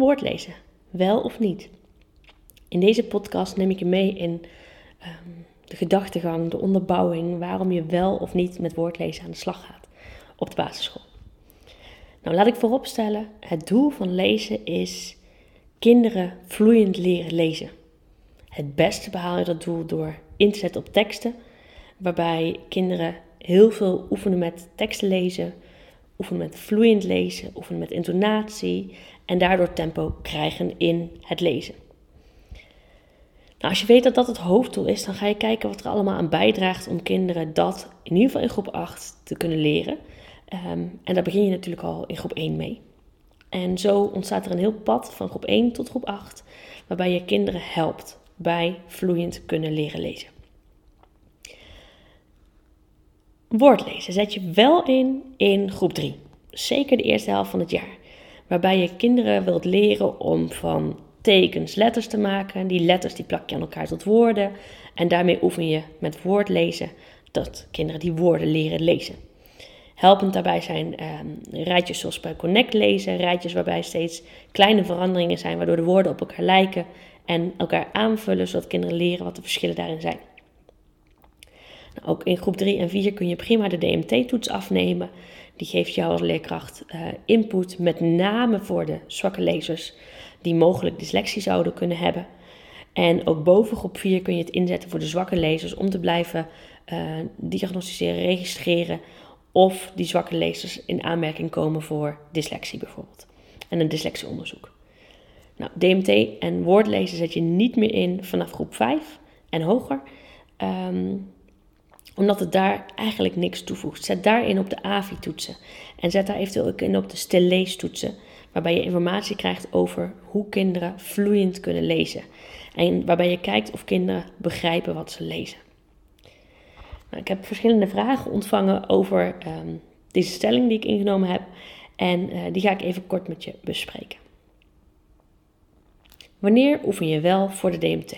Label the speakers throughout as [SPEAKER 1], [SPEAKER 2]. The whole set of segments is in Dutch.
[SPEAKER 1] woordlezen, wel of niet? In deze podcast neem ik je mee in ehm, de gedachtegang, de onderbouwing, waarom je wel of niet met woordlezen aan de slag gaat op de basisschool. Nou, laat ik vooropstellen, het doel van lezen is kinderen vloeiend leren lezen. Het beste behaal je dat doel door in te zetten op teksten, waarbij kinderen heel veel oefenen met teksten lezen, oefenen met vloeiend lezen, oefenen met intonatie en daardoor tempo krijgen in het lezen. Nou, als je weet dat dat het hoofddoel is, dan ga je kijken wat er allemaal aan bijdraagt om kinderen dat in ieder geval in groep 8 te kunnen leren. Ehm, en daar begin je natuurlijk al in groep 1 mee. En zo ontstaat er een heel pad van groep 1 tot groep 8, waarbij je kinderen helpt bij vloeiend kunnen leren lezen. Woordlezen zet je wel in in groep 3. Zeker de eerste helft van het jaar. Waarbij je kinderen wilt leren om van tekens letters te maken. Die letters die plak je aan elkaar tot woorden. En daarmee oefen je met woordlezen dat kinderen die woorden leren lezen. Helpend daarbij zijn eh, rijtjes zoals bij Connect lezen. Rijtjes waarbij steeds kleine veranderingen zijn waardoor de woorden op elkaar lijken en elkaar aanvullen zodat kinderen leren wat de verschillen daarin zijn. Ook in groep 3 en 4 kun je prima de DMT-toets afnemen. Die geeft jou als leerkracht uh, input, met name voor de zwakke lezers die mogelijk dyslexie zouden kunnen hebben. En ook boven groep 4 kun je het inzetten voor de zwakke lezers om te blijven uh, diagnosticeren, registreren of die zwakke lezers in aanmerking komen voor dyslexie bijvoorbeeld. En een dyslexieonderzoek. Nou, DMT en woordlezen zet je niet meer in vanaf groep 5 en hoger. Um, omdat het daar eigenlijk niks toevoegt. Zet daarin op de AVI-toetsen. En zet daar eventueel ook in op de stillees-toetsen. Waarbij je informatie krijgt over hoe kinderen vloeiend kunnen lezen. En waarbij je kijkt of kinderen begrijpen wat ze lezen. Nou, ik heb verschillende vragen ontvangen over ehm, deze stelling die ik ingenomen heb. En uh, die ga ik even kort met je bespreken. Wanneer oefen je wel voor de DMT?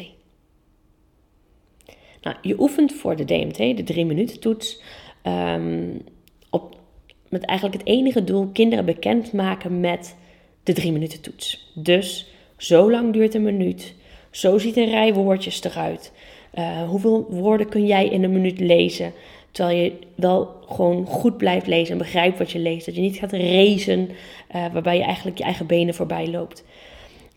[SPEAKER 1] Nou, je oefent voor de DMT, de drie minuten toets, um, op, met eigenlijk het enige doel kinderen bekend maken met de drie minuten toets. Dus zo lang duurt een minuut, zo ziet een rij woordjes eruit. Uh, hoeveel woorden kun jij in een minuut lezen? Terwijl je wel gewoon goed blijft lezen en begrijpt wat je leest. Dat je niet gaat racen, uh, waarbij je eigenlijk je eigen benen voorbij loopt.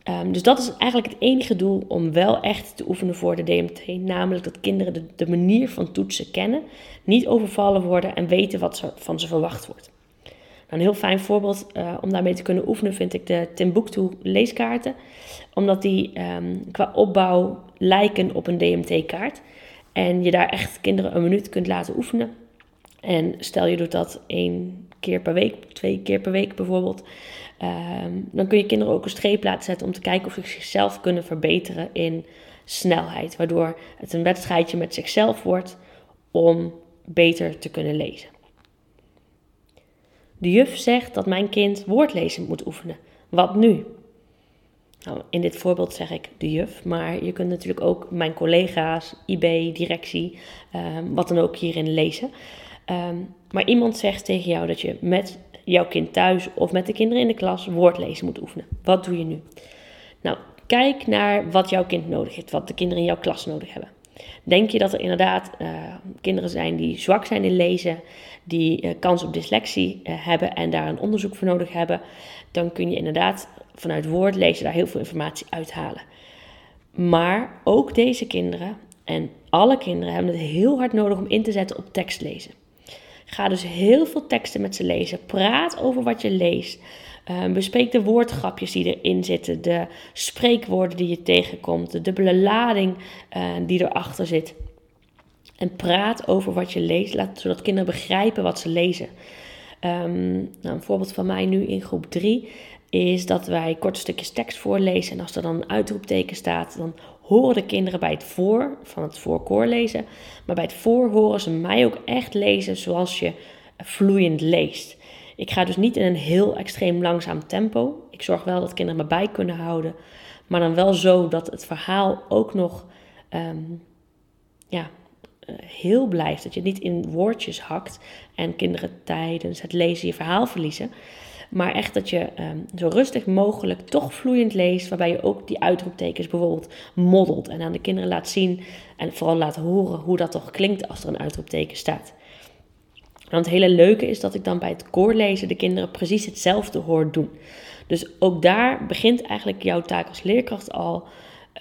[SPEAKER 1] Um, dus dat is eigenlijk het enige doel om wel echt te oefenen voor de DMT. Namelijk dat kinderen de, manier van toetsen kennen, niet overvallen worden en weten wat van ze verwacht wordt. Nou, een heel fijn voorbeeld uh, om daarmee te kunnen oefenen vind ik de Timbuktu leeskaarten. Omdat die um, qua opbouw lijken op een DMT-kaart. En je daar echt kinderen een minuut kunt laten oefenen. En stel je doet dat één keer per week, twee keer per week bijvoorbeeld. Ehm, dan kun je kinderen ook een streep laten zetten om te kijken of ze zichzelf kunnen verbeteren in snelheid. Waardoor het een wedstrijdje met zichzelf wordt om beter te kunnen lezen. De juf zegt dat mijn kind woordlezen moet oefenen. Wat nu? Nou, in dit voorbeeld zeg ik de juf, maar je kunt natuurlijk ook mijn collega's, IB, directie, um, wat dan ook hierin lezen. Um, maar iemand zegt tegen jou dat je met jouw kind thuis of met de kinderen in de klas woordlezen moet oefenen. Wat doe je nu? Nou, kijk naar wat jouw kind nodig heeft, wat de kinderen in jouw klas nodig hebben. Denk je dat er inderdaad uh, kinderen zijn die zwak zijn in lezen, die uh, kans op dyslexie uh, hebben en daar een onderzoek voor nodig hebben, dan kun je inderdaad vanuit woordlezen daar heel veel informatie uithalen. Maar ook deze kinderen en alle kinderen hebben het heel hard nodig om in te zetten op tekstlezen. Ga dus heel veel teksten met ze lezen. Praat over wat je leest. Uh, bespreek de woordgrapjes die erin zitten, de spreekwoorden die je tegenkomt, de dubbele lading uh, die erachter zit. En praat over wat je leest, laat, zodat kinderen begrijpen wat ze lezen. Um, nou, een voorbeeld van mij nu in groep 3 is dat wij korte stukjes tekst voorlezen. En als er dan een uitroepteken staat, dan horen de kinderen bij het voor, van het voorkoor lezen. Maar bij het voor horen ze mij ook echt lezen zoals je vloeiend leest. Ik ga dus niet in een heel extreem langzaam tempo. Ik zorg wel dat kinderen me bij kunnen houden. Maar dan wel zo dat het verhaal ook nog um, ja, uh, heel blijft. Dat je niet in woordjes hakt en kinderen tijdens het lezen je verhaal verliezen. Maar echt dat je ehm, zo rustig mogelijk toch vloeiend leest. Waarbij je ook die uitroeptekens bijvoorbeeld moddelt. En aan de kinderen laat zien en vooral laat horen hoe dat toch klinkt als er een uitroepteken staat. Want het hele leuke is dat ik dan bij het koorlezen de kinderen precies hetzelfde hoor doen. Dus ook daar begint eigenlijk jouw taak als leerkracht al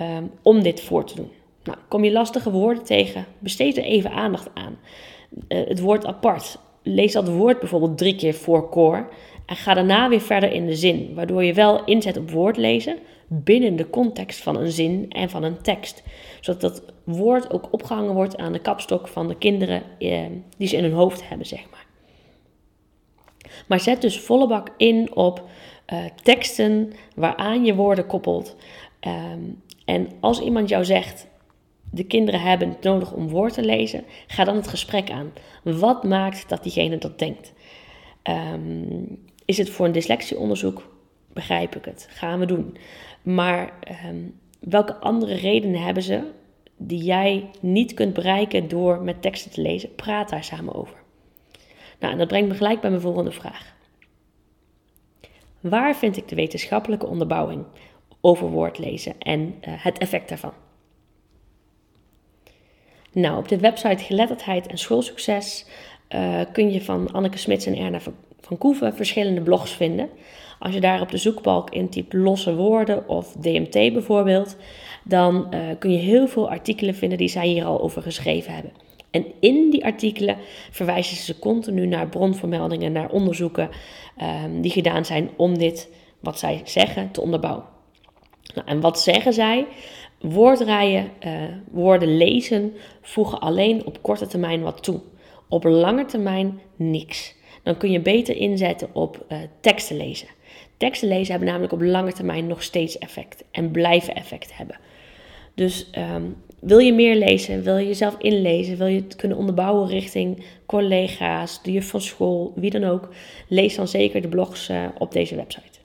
[SPEAKER 1] um, om dit voor te doen. Nou, kom je lastige woorden tegen, besteed er even aandacht aan. Uh, het woord apart. Lees dat woord bijvoorbeeld drie keer voor koor en ga daarna weer verder in de zin, waardoor je wel inzet op woordlezen binnen de context van een zin en van een tekst. Zodat dat woord ook opgehangen wordt aan de kapstok van de kinderen eh, die ze in hun hoofd hebben, zeg maar. Maar zet dus volle bak in op uh, teksten waaraan je woorden koppelt. Um, en als iemand jou zegt, de kinderen hebben het nodig om woord te lezen, ga dan het gesprek aan. Wat maakt dat diegene dat denkt? Um, is het voor een dyslexieonderzoek? Begrijp ik het. Gaan we doen. Maar um, welke andere redenen hebben ze die jij niet kunt bereiken door met teksten te lezen? Praat daar samen over. Nou, en dat brengt me gelijk bij mijn volgende vraag. Waar vind ik de wetenschappelijke onderbouwing over woordlezen en uh, het effect daarvan? Nou, op de website Geletterdheid en Schoolsucces uh, kun je van Anneke Smits en Erna van Koeven verschillende blogs vinden. Als je daar op de zoekbalk intypt losse woorden of DMT bijvoorbeeld, dan uh, kun je heel veel artikelen vinden die zij hier al over geschreven hebben. En in die artikelen verwijzen ze continu naar bronvermeldingen, naar onderzoeken um, die gedaan zijn om dit, wat zij zeggen, te onderbouwen. Nou, en wat zeggen zij? Woordrijen, uh, woorden lezen, voegen alleen op korte termijn wat toe. Op lange termijn niks. Dan kun je beter inzetten op uh, teksten lezen. Teksten lezen hebben namelijk op lange termijn nog steeds effect en blijven effect hebben. Dus um, wil je meer lezen, wil je jezelf inlezen, wil je het kunnen onderbouwen richting collega's, de juf van school, wie dan ook, lees dan zeker de blogs uh, op deze website.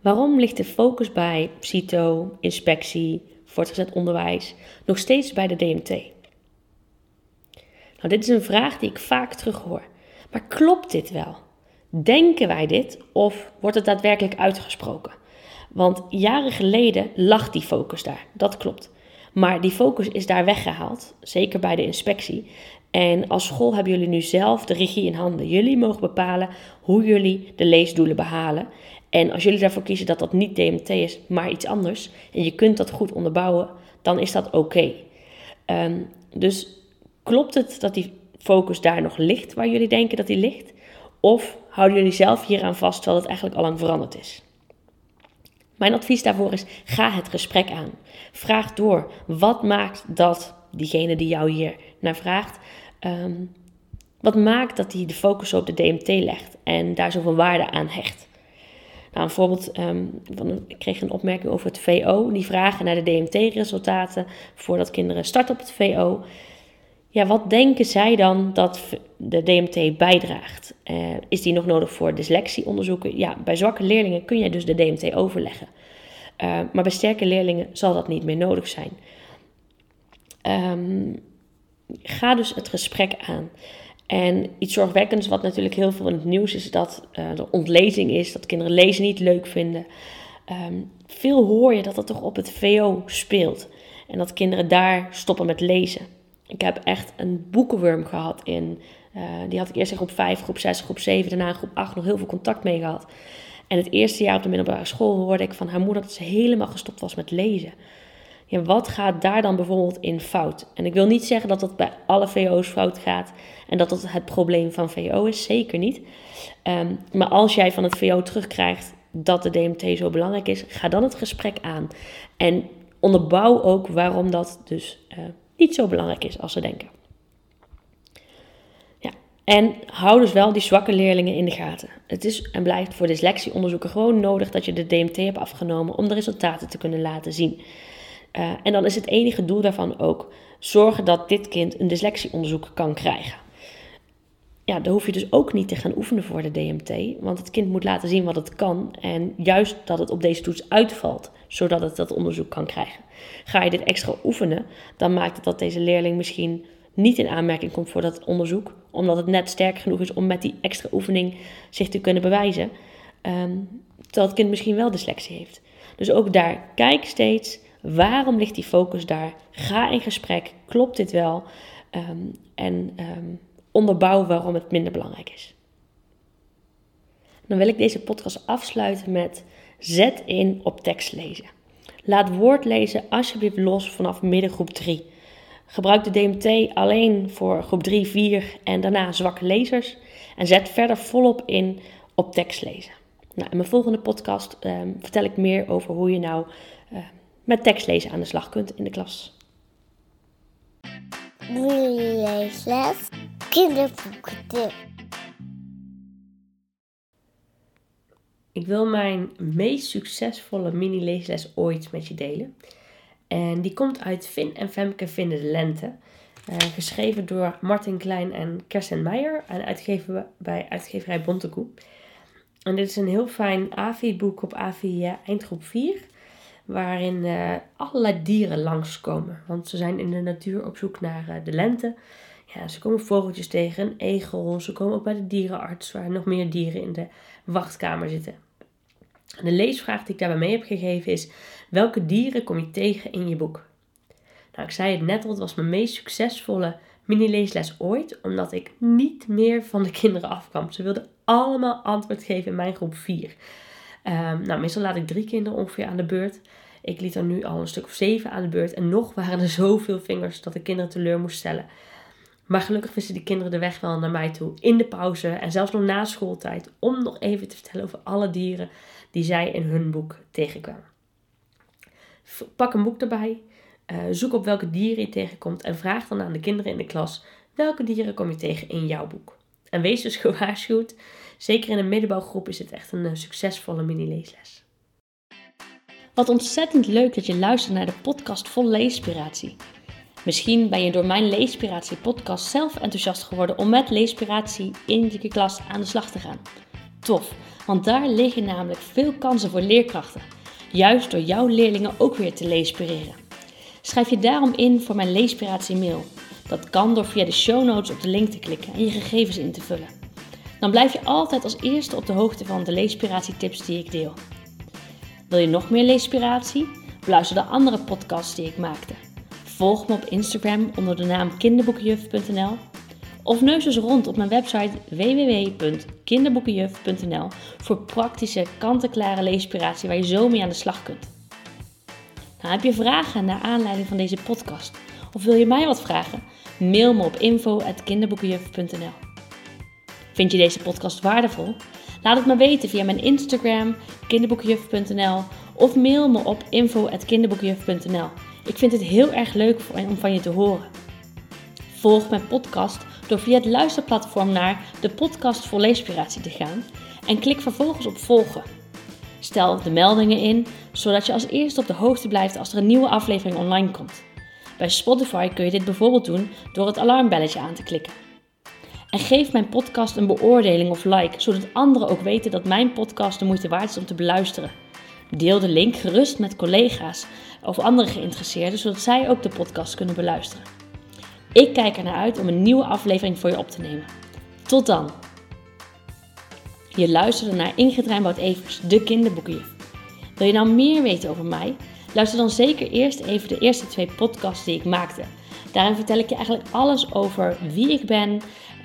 [SPEAKER 1] Waarom ligt de focus bij CITO, inspectie, voortgezet onderwijs nog steeds bij de DMT? Nou, dit is een vraag die ik vaak terughoor. Maar klopt dit wel? Denken wij dit of wordt het daadwerkelijk uitgesproken? Want jaren geleden lag die focus daar, dat klopt. Maar die focus is daar weggehaald, zeker bij de inspectie. En als school hebben jullie nu zelf de regie in handen. Jullie mogen bepalen hoe jullie de leesdoelen behalen. En als jullie daarvoor kiezen dat dat niet DMT is, maar iets anders, en je kunt dat goed onderbouwen, dan is dat oké. Um, dus klopt het dat die focus daar nog ligt waar jullie denken dat die ligt? Of houden jullie zelf hieraan vast terwijl het eigenlijk al lang veranderd is? Mijn advies daarvoor is: ga het gesprek aan. Vraag door. Wat maakt dat diegene die jou hier naar vraagt, um, wat maakt dat hij de focus op de DMT legt en daar zoveel waarde aan hecht? Nou, een voorbeeld, van, ik kreeg een opmerking over het VO. Die vragen naar de DMT-resultaten voordat kinderen starten op het VO. Ja, wat denken zij dan dat de DMT bijdraagt? Uh, is die nog nodig voor dyslexieonderzoeken? Ja, bij zwakke leerlingen kun je dus de DMT overleggen. Uh, maar bij sterke leerlingen zal dat niet meer nodig zijn. Um, ga dus het gesprek aan. En iets zorgwekkends, wat natuurlijk heel veel in het nieuws is, dat uh, er ontlezing is, dat kinderen lezen niet leuk vinden. Um, veel hoor je dat dat toch op het VO speelt. En dat kinderen daar stoppen met lezen. Ik heb echt een boekenworm gehad in. Uh, die had ik eerst in groep 5, groep 6, groep 7, daarna groep 8 nog heel veel contact mee gehad. En het eerste jaar op de middelbare school hoorde ik van haar moeder dat ze helemaal gestopt was met lezen. Ja, wat gaat daar dan bijvoorbeeld in fout? En ik wil niet zeggen dat dat bij alle VO's fout gaat en dat dat het probleem van VO is, zeker niet. Um, maar als jij van het VO terugkrijgt dat de DMT zo belangrijk is, ga dan het gesprek aan. En onderbouw ook waarom dat dus uh, niet zo belangrijk is als ze denken. Ja, en hou dus wel die zwakke leerlingen in de gaten. Het is en blijft voor dyslexieonderzoeken gewoon nodig dat je de DMT hebt afgenomen om de resultaten te kunnen laten zien. Uh, en dan is het enige doel daarvan ook zorgen dat dit kind een dyslexieonderzoek kan krijgen. Ja, daar hoef je dus ook niet te gaan oefenen voor de DMT, want het kind moet laten zien wat het kan en juist dat het op deze toets uitvalt, zodat het dat onderzoek kan krijgen. Ga je dit extra oefenen, dan maakt het dat deze leerling misschien niet in aanmerking komt voor dat onderzoek, omdat het net sterk genoeg is om met die extra oefening zich te kunnen bewijzen, um, terwijl het kind misschien wel dyslexie heeft. Dus ook daar, kijk steeds waarom ligt die focus daar. Ga in gesprek, klopt dit wel? Ehm, en um, onderbouw waarom het minder belangrijk is. Dan wil ik deze podcast afsluiten met zet in op tekst lezen. Laat woord lezen alsjeblieft los vanaf middengroep 3. Gebruik de DMT alleen voor groep 3, 4 en daarna zwakke lezers. En zet verder volop in op tekst lezen. Nou, in mijn volgende podcast ehm, vertel ik meer over hoe je nou uh, met tekstlezen aan de slag kunt in de klas.
[SPEAKER 2] Kinderboeken.
[SPEAKER 1] Ik wil mijn meest succesvolle mini-leesles ooit met je delen. En die komt uit Finn en Femke Vinden de Lente. Uh, geschreven door Martin Klein en Kersten Meijer. En uitgegeven bij uitgeverij Bontekoe. En dit is een heel fijn AVI-boek op AVI eindgroep 4. Waarin uh, allerlei dieren langskomen. Want ze zijn in de natuur op zoek naar de lente. Ze komen vogeltjes tegen, een egel. Ze komen ook bij de dierenarts, waar nog meer dieren in de wachtkamer zitten. De leesvraag die ik daarbij mee heb gegeven is: welke dieren kom je tegen in je boek? Nou, ik zei het net al, het was mijn meest succesvolle mini-leesles ooit, omdat ik niet meer van de kinderen afkwam. Ze wilden allemaal antwoord geven in mijn groep 4. Ehm, nou, meestal laat ik drie kinderen ongeveer aan de beurt. Ik liet er nu al een stuk of zeven aan de beurt. En nog waren er zoveel vingers dat de kinderen teleur moest stellen. Maar gelukkig wisten die kinderen de weg wel naar mij toe. In de pauze en zelfs nog na schooltijd. Om nog even te vertellen over alle dieren die zij in hun boek tegenkwamen. Pak een boek erbij. Uh, zoek op welke dieren je tegenkomt. En vraag dan aan de kinderen in de klas. Welke dieren kom je tegen in jouw boek? En wees dus gewaarschuwd. Zeker in een middenbouwgroep is dit echt een uh, succesvolle mini-leesles. Wat ontzettend leuk dat je luistert naar de podcast vol leespiratie. Misschien ben je door mijn Leespiratie podcast zelf enthousiast geworden om met Leespiratie in je klas aan de slag te gaan. Tof, want daar liggen namelijk veel kansen voor leerkrachten. Juist door jouw leerlingen ook weer te leespireren. Schrijf je daarom in voor mijn Leespiratie mail. Dat kan door via de show notes op de link te klikken en je gegevens in te vullen. Dan blijf je altijd als eerste op de hoogte van de leespiratietips die ik deel. Wil je nog meer leespiratie? Beluister de andere podcasts die ik maakte. Volg me op Instagram onder de naam kinderboekenjuf.nl of neus eens rond op mijn website www.kinderboekenjuf.nl voor praktische, kant-en-klare leespiratie waar je zo mee aan de slag kunt. Nou, heb je vragen naar aanleiding van deze podcast? Of wil je mij wat vragen? Mail me op info.kinderboekenjuf.nl Vind je deze podcast waardevol? Laat het me weten via mijn Instagram, kinderboekenjuf.nl of mail me op info.kinderboekenjuf.nl. Ik vind het heel erg leuk om van je te horen. Volg mijn podcast door via het luisterplatform naar de podcast voor leespiratie te gaan en klik vervolgens op volgen. Stel de meldingen in, zodat je als eerste op de hoogte blijft als er een nieuwe aflevering online komt. Bij Spotify kun je dit bijvoorbeeld doen door het alarmbelletje aan te klikken. En geef mijn podcast een beoordeling of like, zodat anderen ook weten dat mijn podcast de moeite waard is om te beluisteren. Deel de link gerust met collega's of andere geïnteresseerden, zodat zij ook de podcast kunnen beluisteren. Ik kijk er naar uit om een nieuwe aflevering voor je op te nemen. Tot dan! Je luisterde naar Ingrid Rijnboud Evers, de kinderboekenjuf. Wil je nou meer weten over mij? Luister dan zeker eerst even de eerste twee podcasts die ik maakte. Daarin vertel ik je eigenlijk alles over wie ik ben,